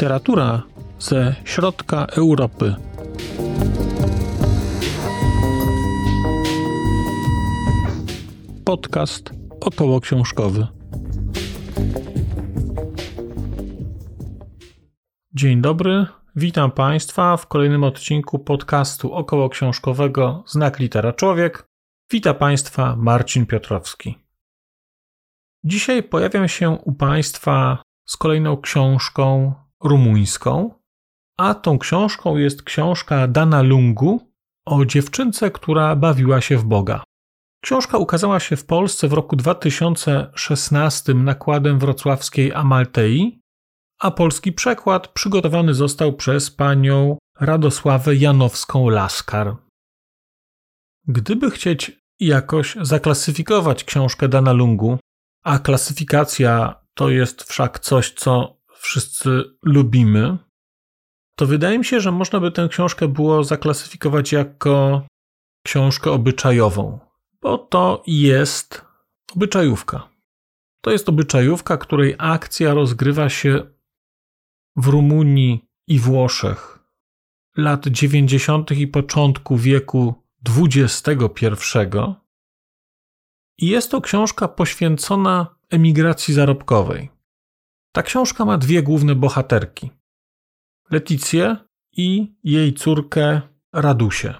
Literatura ze środka Europy. Podcast około książkowy. Dzień dobry, witam Państwa w kolejnym odcinku podcastu około książkowego Znak Litera Człowiek. Witam Państwa Marcin Piotrowski. Dzisiaj pojawiam się u Państwa z kolejną książką rumuńską, a tą książką jest książka Dana Lungu o dziewczynce, która bawiła się w Boga. Książka ukazała się w Polsce w roku 2016 nakładem wrocławskiej Amaltei, a polski przekład przygotowany został przez panią Radosławę Janowską-Laskar. Gdyby chcieć jakoś zaklasyfikować książkę Dana Lungu, a klasyfikacja to jest wszak coś, co wszyscy lubimy, to wydaje mi się, że można by tę książkę było zaklasyfikować jako książkę obyczajową, bo to jest obyczajówka. To jest obyczajówka, której akcja rozgrywa się w Rumunii i Włoszech lat 90. i początku wieku XXI. I jest to książka poświęcona emigracji zarobkowej. Ta książka ma dwie główne bohaterki: Leticję i jej córkę Radusię.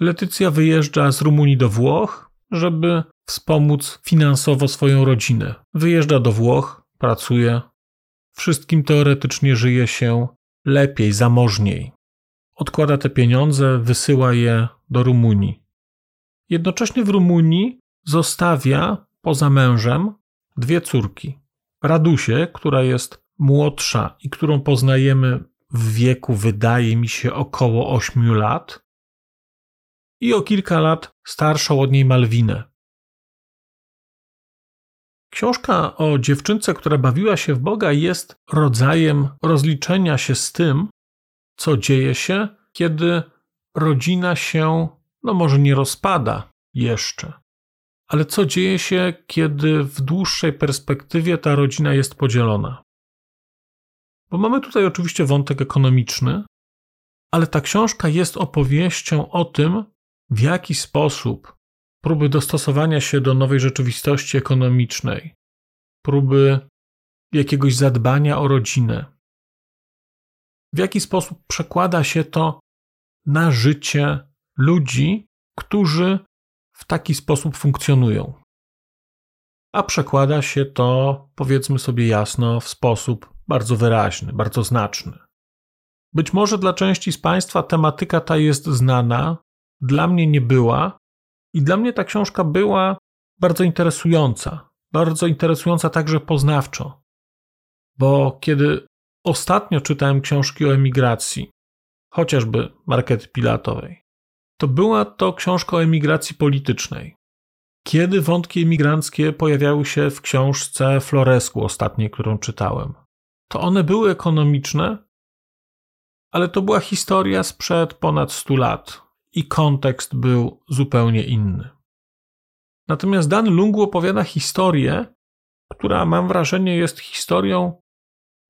Letycja wyjeżdża z Rumunii do Włoch, żeby wspomóc finansowo swoją rodzinę. Wyjeżdża do Włoch, pracuje, wszystkim teoretycznie żyje się lepiej, zamożniej. Odkłada te pieniądze, wysyła je do Rumunii. Jednocześnie w Rumunii zostawia poza mężem dwie córki. Radusię, która jest młodsza i którą poznajemy w wieku, wydaje mi się, około 8 lat, i o kilka lat starszą od niej Malwinę. Książka o dziewczynce, która bawiła się w Boga, jest rodzajem rozliczenia się z tym, co dzieje się, kiedy rodzina się, no może nie rozpada jeszcze, ale co dzieje się, kiedy w dłuższej perspektywie ta rodzina jest podzielona? Bo mamy tutaj oczywiście wątek ekonomiczny, ale ta książka jest opowieścią o tym, w jaki sposób próby dostosowania się do nowej rzeczywistości ekonomicznej, próby jakiegoś zadbania o rodzinę, w jaki sposób przekłada się to na życie ludzi, którzy w taki sposób funkcjonują. A przekłada się to, powiedzmy sobie jasno, w sposób bardzo wyraźny, bardzo znaczny. Być może dla części z Państwa tematyka ta jest znana, dla mnie nie była, i dla mnie ta książka była bardzo interesująca, bardzo interesująca także poznawczo. Bo kiedy ostatnio czytałem książki o emigracji, chociażby Markety Pilatowej, to była to książka o emigracji politycznej. Kiedy wątki emigranckie pojawiały się w książce Floresku ostatniej, którą czytałem, to one były ekonomiczne, ale to była historia sprzed ponad 100 lat i kontekst był zupełnie inny. Natomiast Dan Lungu opowiada historię, która mam wrażenie jest historią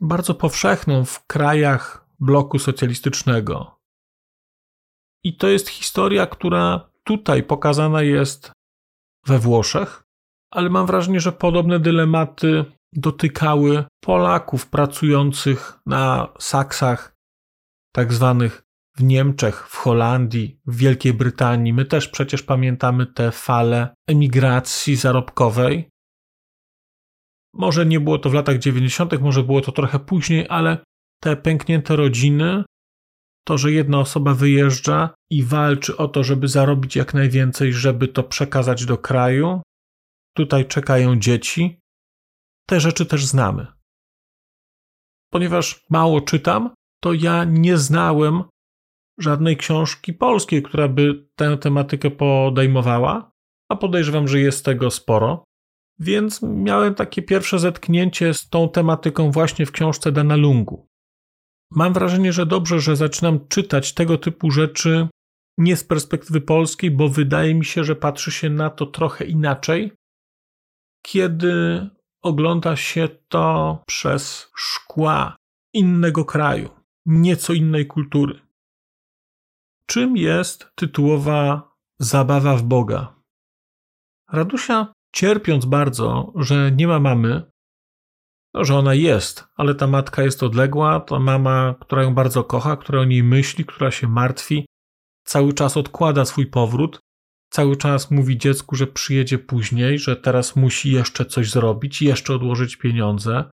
bardzo powszechną w krajach bloku socjalistycznego, i to jest historia, która tutaj pokazana jest we Włoszech, ale mam wrażenie, że podobne dylematy dotykały Polaków pracujących na saksach, tak zwanych w Niemczech, w Holandii, w Wielkiej Brytanii. My też przecież pamiętamy te fale emigracji zarobkowej. Może nie było to w latach 90., może było to trochę później, ale te pęknięte rodziny to, że jedna osoba wyjeżdża i walczy o to, żeby zarobić jak najwięcej, żeby to przekazać do kraju. Tutaj czekają dzieci. Te rzeczy też znamy. Ponieważ mało czytam, to ja nie znałem żadnej książki polskiej, która by tę tematykę podejmowała, a podejrzewam, że jest tego sporo. Więc miałem takie pierwsze zetknięcie z tą tematyką właśnie w książce Dana Lungu. Mam wrażenie, że dobrze, że zaczynam czytać tego typu rzeczy nie z perspektywy polskiej, bo wydaje mi się, że patrzy się na to trochę inaczej, kiedy ogląda się to przez szkła innego kraju, nieco innej kultury. Czym jest tytułowa zabawa w Boga? Radusia, cierpiąc bardzo, że nie ma mamy, no, że ona jest, ale ta matka jest odległa, to mama, która ją bardzo kocha, która o niej myśli, która się martwi, cały czas odkłada swój powrót, cały czas mówi dziecku, że przyjedzie później, że teraz musi jeszcze coś zrobić, jeszcze odłożyć pieniądze.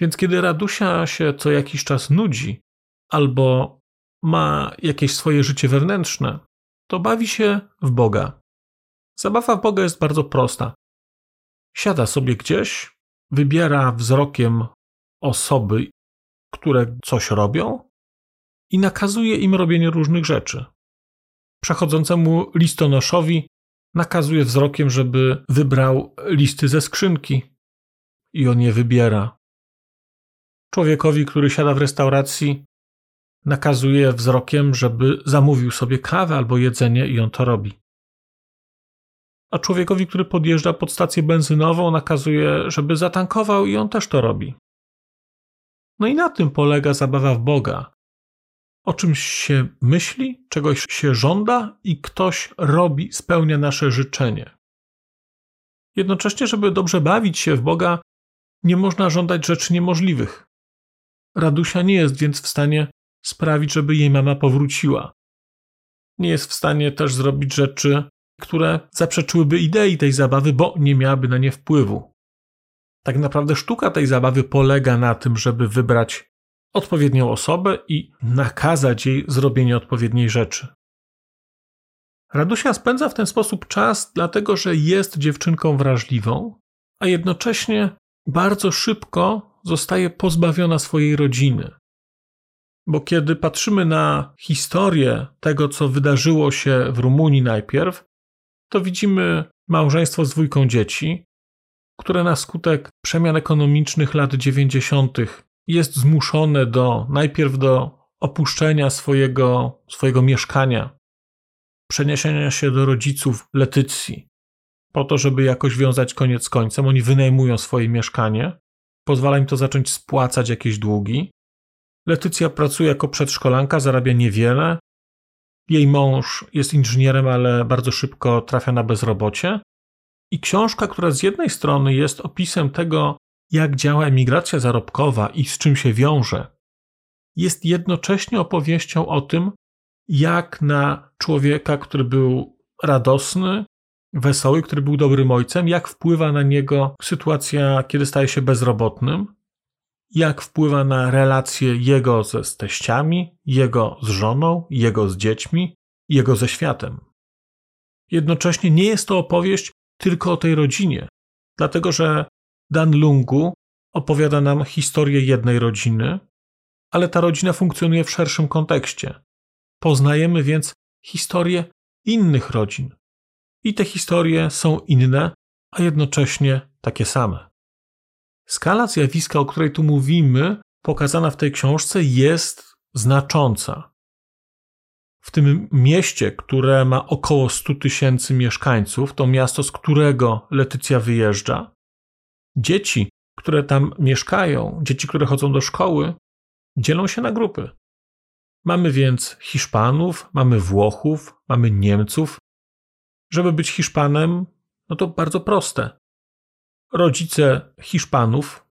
Więc kiedy Radusia się co jakiś czas nudzi albo ma jakieś swoje życie wewnętrzne, to bawi się w Boga. Zabawa w Boga jest bardzo prosta. Siada sobie gdzieś, wybiera wzrokiem osoby, które coś robią i nakazuje im robienie różnych rzeczy. Przechodzącemu listonoszowi nakazuje wzrokiem, żeby wybrał listy ze skrzynki i on je wybiera. Człowiekowi, który siada w restauracji, nakazuje wzrokiem, żeby zamówił sobie kawę albo jedzenie i on to robi. A człowiekowi, który podjeżdża pod stację benzynową, nakazuje, żeby zatankował i on też to robi. No i na tym polega zabawa w Boga. O czymś się myśli, czegoś się żąda i ktoś robi, spełnia nasze życzenie. Jednocześnie, żeby dobrze bawić się w Boga, nie można żądać rzeczy niemożliwych. Radusia nie jest więc w stanie sprawić, żeby jej mama powróciła. Nie jest w stanie też zrobić rzeczy, które zaprzeczyłyby idei tej zabawy, bo nie miałaby na nie wpływu. Tak naprawdę sztuka tej zabawy polega na tym, żeby wybrać odpowiednią osobę i nakazać jej zrobienie odpowiedniej rzeczy. Radusia spędza w ten sposób czas, dlatego że jest dziewczynką wrażliwą, a jednocześnie bardzo szybko zostaje pozbawiona swojej rodziny. Bo kiedy patrzymy na historię tego, co wydarzyło się w Rumunii najpierw, to widzimy małżeństwo z dwójką dzieci, które na skutek przemian ekonomicznych lat 90. jest zmuszone do najpierw do opuszczenia swojego, swojego mieszkania, przeniesienia się do rodziców Letycji, po to, żeby jakoś wiązać koniec z końcem. Oni wynajmują swoje mieszkanie, pozwala im to zacząć spłacać jakieś długi. Letycja pracuje jako przedszkolanka, zarabia niewiele. Jej mąż jest inżynierem, ale bardzo szybko trafia na bezrobocie. I książka, która z jednej strony jest opisem tego, jak działa emigracja zarobkowa i z czym się wiąże, jest jednocześnie opowieścią o tym, jak na człowieka, który był radosny, wesoły, który był dobrym ojcem, jak wpływa na niego sytuacja, kiedy staje się bezrobotnym, jak wpływa na relacje jego ze teściami, jego z żoną, jego z dziećmi, jego ze światem. Jednocześnie nie jest to opowieść tylko o tej rodzinie, dlatego że Dan Lungu opowiada nam historię jednej rodziny, ale ta rodzina funkcjonuje w szerszym kontekście. Poznajemy więc historię innych rodzin, i te historie są inne, a jednocześnie takie same. Skala zjawiska, o której tu mówimy, pokazana w tej książce, jest znacząca. W tym mieście, które ma około 100 tysięcy mieszkańców, to miasto, z którego Letycja wyjeżdża, dzieci, które tam mieszkają, dzieci, które chodzą do szkoły, dzielą się na grupy. Mamy więc Hiszpanów, mamy Włochów, mamy Niemców, żeby być Hiszpanem, no to bardzo proste. Rodzice Hiszpanów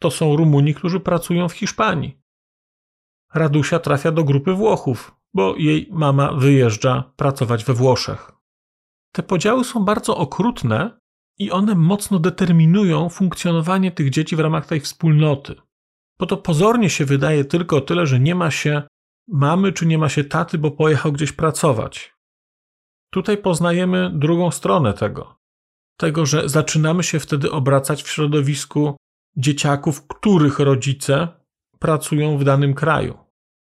to są Rumuni, którzy pracują w Hiszpanii. Radusia trafia do grupy Włochów, bo jej mama wyjeżdża pracować we Włoszech. Te podziały są bardzo okrutne i one mocno determinują funkcjonowanie tych dzieci w ramach tej wspólnoty. Bo to pozornie się wydaje tylko tyle, że nie ma się mamy czy nie ma się taty, bo pojechał gdzieś pracować. Tutaj poznajemy drugą stronę tego. Tego, że zaczynamy się wtedy obracać w środowisku dzieciaków, których rodzice pracują w danym kraju.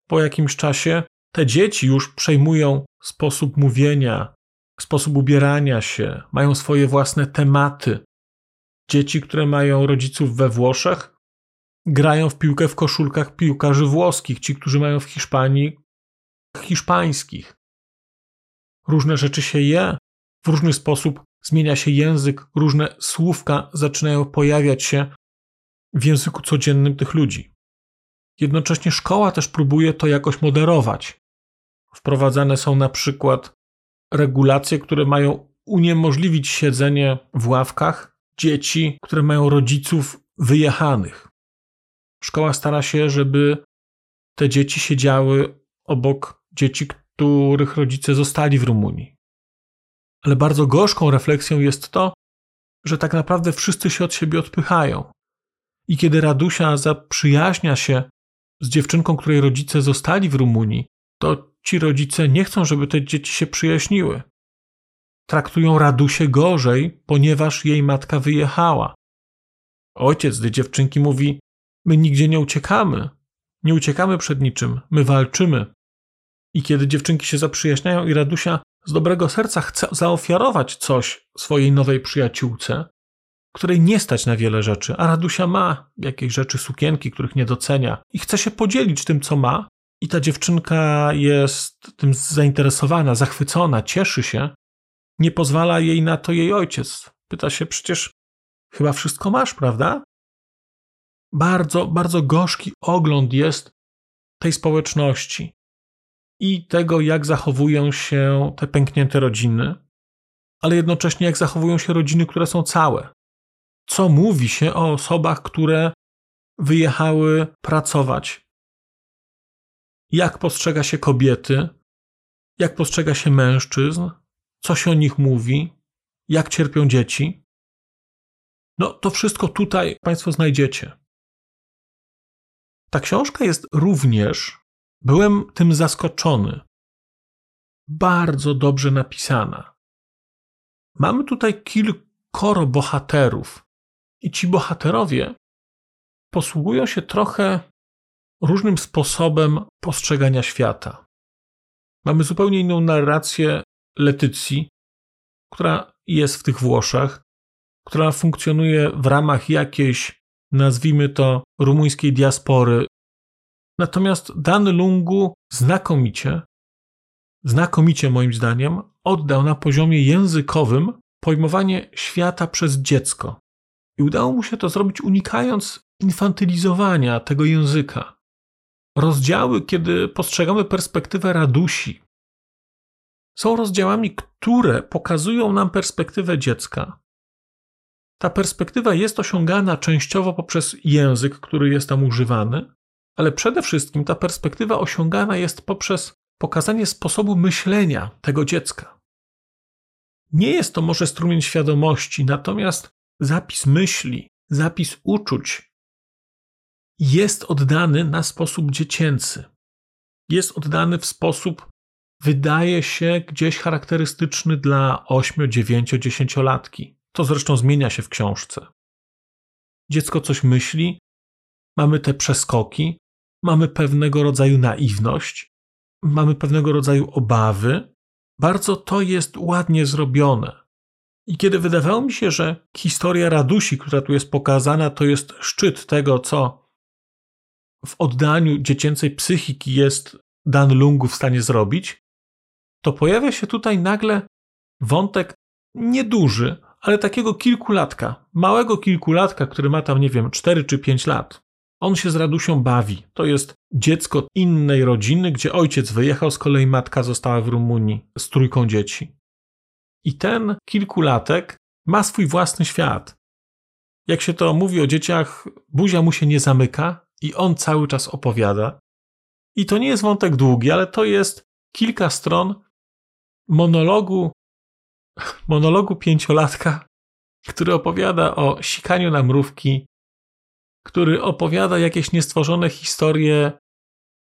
Po jakimś czasie te dzieci już przejmują sposób mówienia, sposób ubierania się, mają swoje własne tematy. Dzieci, które mają rodziców we Włoszech, grają w piłkę w koszulkach piłkarzy włoskich, ci, którzy mają w Hiszpanii hiszpańskich różne rzeczy się je, w różny sposób zmienia się język, różne słówka zaczynają pojawiać się w języku codziennym tych ludzi. Jednocześnie szkoła też próbuje to jakoś moderować. Wprowadzane są na przykład regulacje, które mają uniemożliwić siedzenie w ławkach dzieci, które mają rodziców wyjechanych. Szkoła stara się, żeby te dzieci siedziały obok dzieci, których rodzice zostali w Rumunii. Ale bardzo gorzką refleksją jest to, że tak naprawdę wszyscy się od siebie odpychają. I kiedy Radusia zaprzyjaźnia się z dziewczynką, której rodzice zostali w Rumunii, to ci rodzice nie chcą, żeby te dzieci się przyjaźniły. Traktują Radusię gorzej, ponieważ jej matka wyjechała. Ojciec tej dziewczynki mówi: My nigdzie nie uciekamy. Nie uciekamy przed niczym, my walczymy. I kiedy dziewczynki się zaprzyjaźniają i Radusia z dobrego serca chce zaofiarować coś swojej nowej przyjaciółce, której nie stać na wiele rzeczy, a Radusia ma jakieś rzeczy, sukienki, których nie docenia i chce się podzielić tym, co ma, i ta dziewczynka jest tym zainteresowana, zachwycona, cieszy się, nie pozwala jej na to jej ojciec. Pyta się przecież, chyba wszystko masz, prawda? Bardzo, bardzo gorzki ogląd jest tej społeczności i tego, jak zachowują się te pęknięte rodziny, ale jednocześnie jak zachowują się rodziny, które są całe. Co mówi się o osobach, które wyjechały pracować? Jak postrzega się kobiety? Jak postrzega się mężczyzn? Co się o nich mówi? Jak cierpią dzieci? No, to wszystko tutaj Państwo znajdziecie. Ta książka jest również Byłem tym zaskoczony. Bardzo dobrze napisana. Mamy tutaj kilkoro bohaterów, i ci bohaterowie posługują się trochę różnym sposobem postrzegania świata. Mamy zupełnie inną narrację Letycji, która jest w tych Włoszech, która funkcjonuje w ramach jakiejś, nazwijmy to, rumuńskiej diaspory Natomiast Dan Lungu znakomicie, znakomicie moim zdaniem, oddał na poziomie językowym pojmowanie świata przez dziecko. I udało mu się to zrobić unikając infantylizowania tego języka. Rozdziały, kiedy postrzegamy perspektywę radusi, są rozdziałami, które pokazują nam perspektywę dziecka. Ta perspektywa jest osiągana częściowo poprzez język, który jest tam używany, ale przede wszystkim ta perspektywa osiągana jest poprzez pokazanie sposobu myślenia tego dziecka. Nie jest to może strumień świadomości, natomiast zapis myśli, zapis uczuć jest oddany na sposób dziecięcy. Jest oddany w sposób, wydaje się, gdzieś charakterystyczny dla 8, 9, 10 latki. To zresztą zmienia się w książce. Dziecko coś myśli, mamy te przeskoki, mamy pewnego rodzaju naiwność, mamy pewnego rodzaju obawy. Bardzo to jest ładnie zrobione. I kiedy wydawało mi się, że historia Radusi, która tu jest pokazana, to jest szczyt tego, co w oddaniu dziecięcej psychiki jest Dan Lungu w stanie zrobić, to pojawia się tutaj nagle wątek nieduży, ale takiego kilkulatka, małego kilkulatka, który ma tam, nie wiem, 4 czy 5 lat. On się z Radusią bawi. To jest dziecko innej rodziny, gdzie ojciec wyjechał, z kolei matka została w Rumunii z trójką dzieci. I ten kilkulatek ma swój własny świat. Jak się to mówi o dzieciach, buzia mu się nie zamyka i on cały czas opowiada. I to nie jest wątek długi, ale to jest kilka stron monologu, monologu pięciolatka, który opowiada o sikaniu na mrówki, który opowiada jakieś niestworzone historie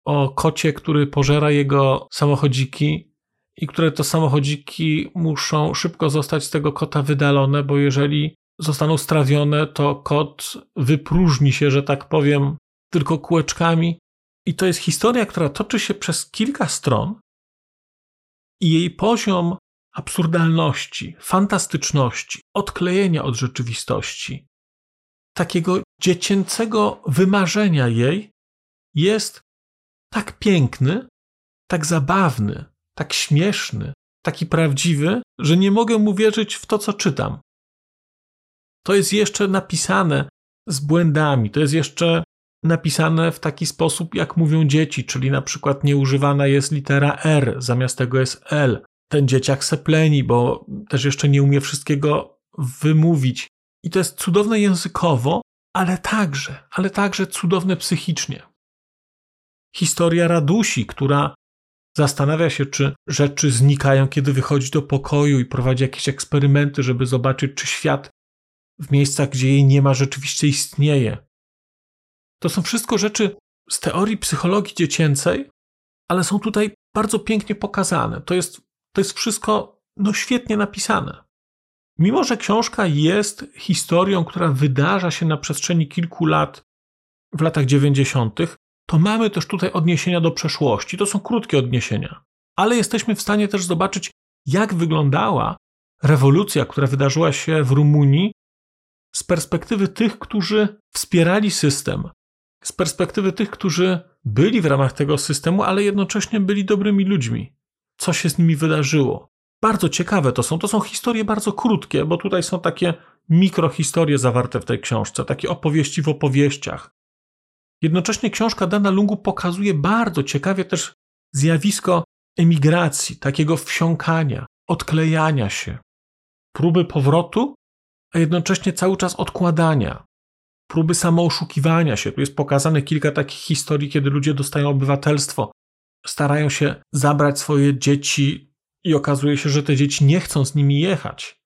o kocie, który pożera jego samochodziki i które to samochodziki muszą szybko zostać z tego kota wydalone, bo jeżeli zostaną strawione, to kot wypróżni się, że tak powiem, tylko kółeczkami. I to jest historia, która toczy się przez kilka stron i jej poziom absurdalności, fantastyczności, odklejenia od rzeczywistości, takiego dziecięcego wymarzenia jej jest tak piękny, tak zabawny, tak śmieszny, taki prawdziwy, że nie mogę mu wierzyć w to, co czytam. To jest jeszcze napisane z błędami, to jest jeszcze napisane w taki sposób, jak mówią dzieci, czyli na przykład nieużywana jest litera R, zamiast tego jest L. Ten dzieciak se pleni, bo też jeszcze nie umie wszystkiego wymówić. I to jest cudowne językowo, ale także, ale także cudowne psychicznie. Historia Radusi, która zastanawia się, czy rzeczy znikają, kiedy wychodzi do pokoju i prowadzi jakieś eksperymenty, żeby zobaczyć, czy świat w miejscach, gdzie jej nie ma, rzeczywiście istnieje. To są wszystko rzeczy z teorii psychologii dziecięcej, ale są tutaj bardzo pięknie pokazane. To jest, to jest wszystko no, świetnie napisane. Mimo, że książka jest historią, która wydarza się na przestrzeni kilku lat w latach 90., to mamy też tutaj odniesienia do przeszłości. To są krótkie odniesienia, ale jesteśmy w stanie też zobaczyć, jak wyglądała rewolucja, która wydarzyła się w Rumunii z perspektywy tych, którzy wspierali system, z perspektywy tych, którzy byli w ramach tego systemu, ale jednocześnie byli dobrymi ludźmi. Co się z nimi wydarzyło? Bardzo ciekawe to są. To są historie bardzo krótkie, bo tutaj są takie mikrohistorie zawarte w tej książce, takie opowieści w opowieściach. Jednocześnie książka Dana Lungu pokazuje bardzo ciekawie też zjawisko emigracji, takiego wsiąkania, odklejania się, próby powrotu, a jednocześnie cały czas odkładania, próby samooszukiwania się. Tu jest pokazane kilka takich historii, kiedy ludzie dostają obywatelstwo, starają się zabrać swoje dzieci i okazuje się, że te dzieci nie chcą z nimi jechać.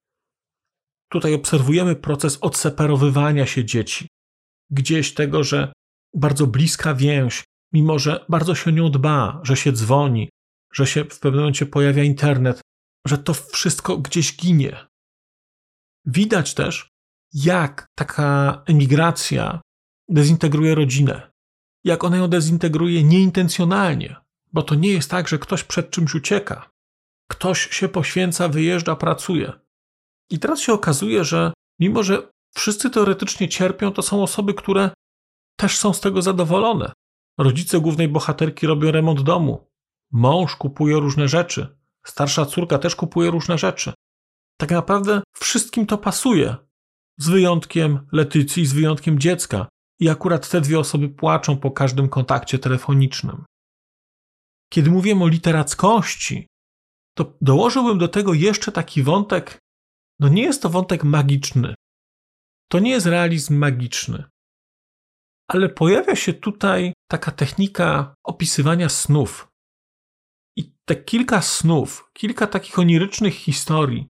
Tutaj obserwujemy proces odseparowywania się dzieci. Gdzieś tego, że bardzo bliska więź, mimo że bardzo się nią dba, że się dzwoni, że się w pewnym momencie pojawia internet, że to wszystko gdzieś ginie. Widać też, jak taka emigracja dezintegruje rodzinę, jak ona ją dezintegruje nieintencjonalnie, bo to nie jest tak, że ktoś przed czymś ucieka. Ktoś się poświęca, wyjeżdża, pracuje. I teraz się okazuje, że mimo, że wszyscy teoretycznie cierpią, to są osoby, które też są z tego zadowolone. Rodzice głównej bohaterki robią remont domu. Mąż kupuje różne rzeczy. Starsza córka też kupuje różne rzeczy. Tak naprawdę wszystkim to pasuje. Z wyjątkiem Letycji, z wyjątkiem dziecka. I akurat te dwie osoby płaczą po każdym kontakcie telefonicznym. Kiedy mówię o literackości, to dołożyłbym do tego jeszcze taki wątek. No nie jest to wątek magiczny. To nie jest realizm magiczny ale pojawia się tutaj taka technika opisywania snów. I te kilka snów, kilka takich onirycznych historii,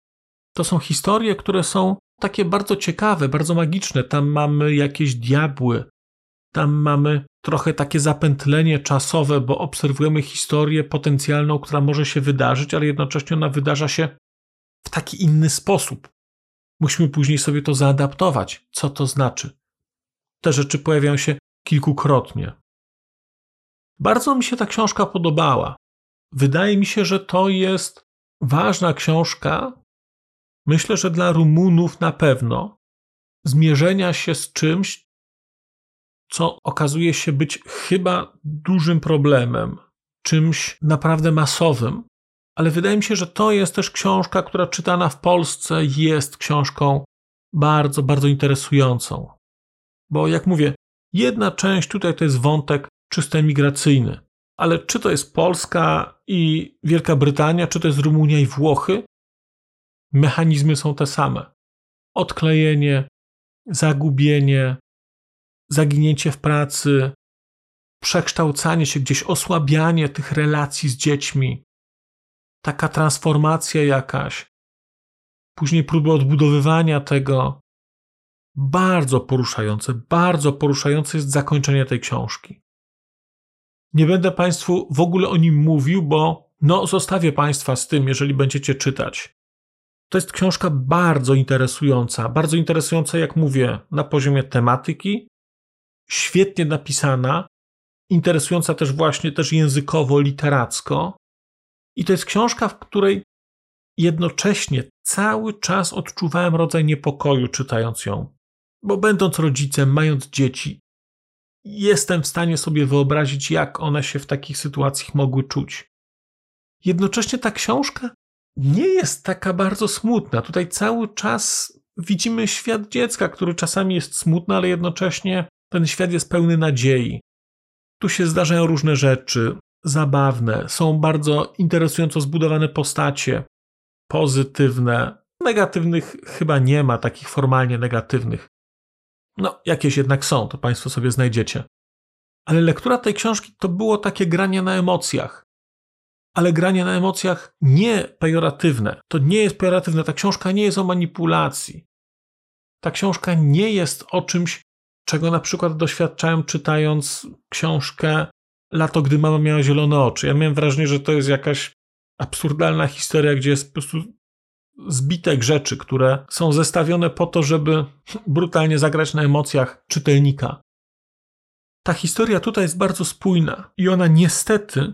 to są historie, które są takie bardzo ciekawe, bardzo magiczne. Tam mamy jakieś diabły, tam mamy trochę takie zapętlenie czasowe, bo obserwujemy historię potencjalną, która może się wydarzyć, ale jednocześnie ona wydarza się w taki inny sposób. Musimy później sobie to zaadaptować. Co to znaczy? te rzeczy pojawiają się kilkukrotnie. Bardzo mi się ta książka podobała. Wydaje mi się, że to jest ważna książka. Myślę, że dla Rumunów na pewno zmierzenia się z czymś, co okazuje się być chyba dużym problemem, czymś naprawdę masowym, ale wydaje mi się, że to jest też książka, która czytana w Polsce jest książką bardzo, bardzo interesującą. Bo jak mówię, jedna część tutaj to jest wątek czysto migracyjny. Ale czy to jest Polska i Wielka Brytania, czy to jest Rumunia i Włochy, mechanizmy są te same. Odklejenie, zagubienie, zaginięcie w pracy, przekształcanie się gdzieś, osłabianie tych relacji z dziećmi, taka transformacja jakaś, później próby odbudowywania tego, bardzo poruszające, bardzo poruszające jest zakończenie tej książki. Nie będę Państwu w ogóle o nim mówił, bo no, zostawię Państwa z tym, jeżeli będziecie czytać. To jest książka bardzo interesująca, bardzo interesująca, jak mówię, na poziomie tematyki, świetnie napisana, interesująca też właśnie też językowo, literacko. I to jest książka, w której jednocześnie cały czas odczuwałem rodzaj niepokoju czytając ją. Bo będąc rodzicem, mając dzieci, jestem w stanie sobie wyobrazić, jak one się w takich sytuacjach mogły czuć. Jednocześnie ta książka nie jest taka bardzo smutna. Tutaj cały czas widzimy świat dziecka, który czasami jest smutny, ale jednocześnie Ten świat jest pełny nadziei. Tu się zdarzają różne rzeczy, zabawne, są bardzo interesująco zbudowane postacie, pozytywne. Negatywnych chyba nie ma, takich formalnie negatywnych. No, jakieś jednak są, to Państwo sobie znajdziecie. Ale lektura tej książki to było takie granie na emocjach. Ale granie na emocjach nie pejoratywne. To nie jest pejoratywne. Ta książka nie jest o manipulacji. Ta książka nie jest o czymś, czego na przykład doświadczałem czytając książkę Lato, gdy mama miała zielone oczy. Ja miałem wrażenie, że to jest jakaś absurdalna historia, gdzie jest po prostu zbitek rzeczy, które są zestawione po to, żeby brutalnie zagrać na emocjach czytelnika. Ta historia tutaj jest bardzo spójna i ona niestety,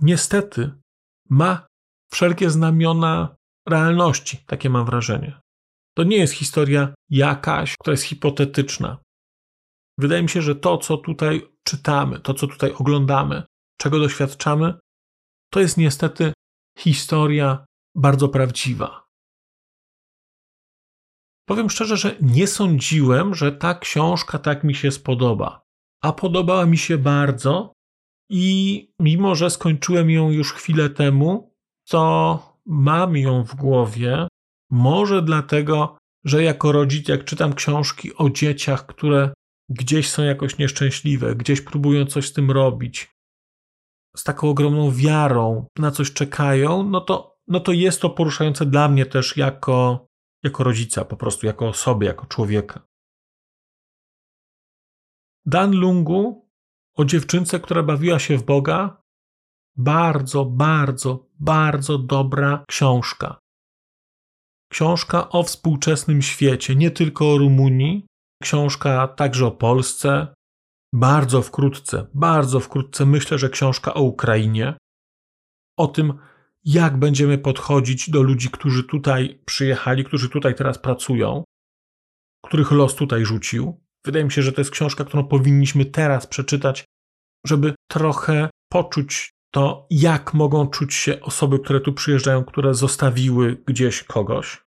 niestety ma wszelkie znamiona realności, takie mam wrażenie. To nie jest historia jakaś, która jest hipotetyczna. Wydaje mi się, że to, co tutaj czytamy, to, co tutaj oglądamy, czego doświadczamy, to jest niestety historia bardzo prawdziwa. Powiem szczerze, że nie sądziłem, że ta książka tak mi się spodoba. A podobała mi się bardzo i mimo, że skończyłem ją już chwilę temu, to mam ją w głowie. Może dlatego, że jako rodzic, jak czytam książki o dzieciach, które gdzieś są jakoś nieszczęśliwe, gdzieś próbują coś z tym robić, z taką ogromną wiarą na coś czekają, no to, no to jest to poruszające dla mnie też jako, jako rodzica, po prostu jako osoby, jako człowieka. Dan Lungu o dziewczynce, która bawiła się w Boga. Bardzo, bardzo, bardzo dobra książka. Książka o współczesnym świecie, nie tylko o Rumunii, książka także o Polsce. Bardzo wkrótce, bardzo wkrótce myślę, że książka o Ukrainie. O tym, jak będziemy podchodzić do ludzi, którzy tutaj przyjechali, którzy tutaj teraz pracują, których los tutaj rzucił. Wydaje mi się, że to jest książka, którą powinniśmy teraz przeczytać, żeby trochę poczuć to, jak mogą czuć się osoby, które tu przyjeżdżają, które zostawiły gdzieś kogoś.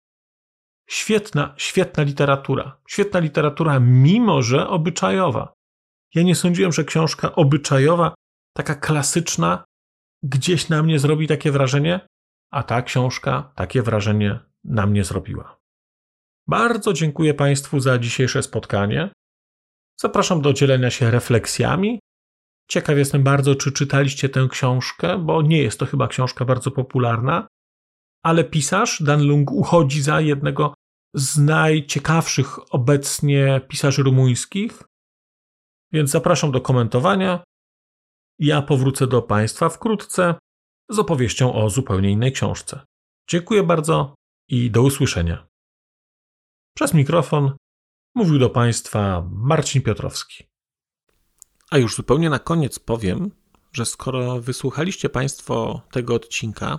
Świetna, świetna literatura. Świetna literatura, mimo że obyczajowa. Ja nie sądziłem, że książka obyczajowa, taka klasyczna, gdzieś na mnie zrobi takie wrażenie, a ta książka takie wrażenie na mnie zrobiła. Bardzo dziękuję Państwu za dzisiejsze spotkanie. Zapraszam do dzielenia się refleksjami. Ciekaw jestem bardzo, czy czytaliście tę książkę, bo nie jest to chyba książka bardzo popularna, ale pisarz Dan Lung uchodzi za jednego z najciekawszych obecnie pisarzy rumuńskich. Więc zapraszam do komentowania. Ja powrócę do Państwa wkrótce z opowieścią o zupełnie innej książce. Dziękuję bardzo i do usłyszenia. Przez mikrofon Mówił do Państwa Marcin Piotrowski. A już zupełnie na koniec powiem, że skoro wysłuchaliście Państwo tego odcinka,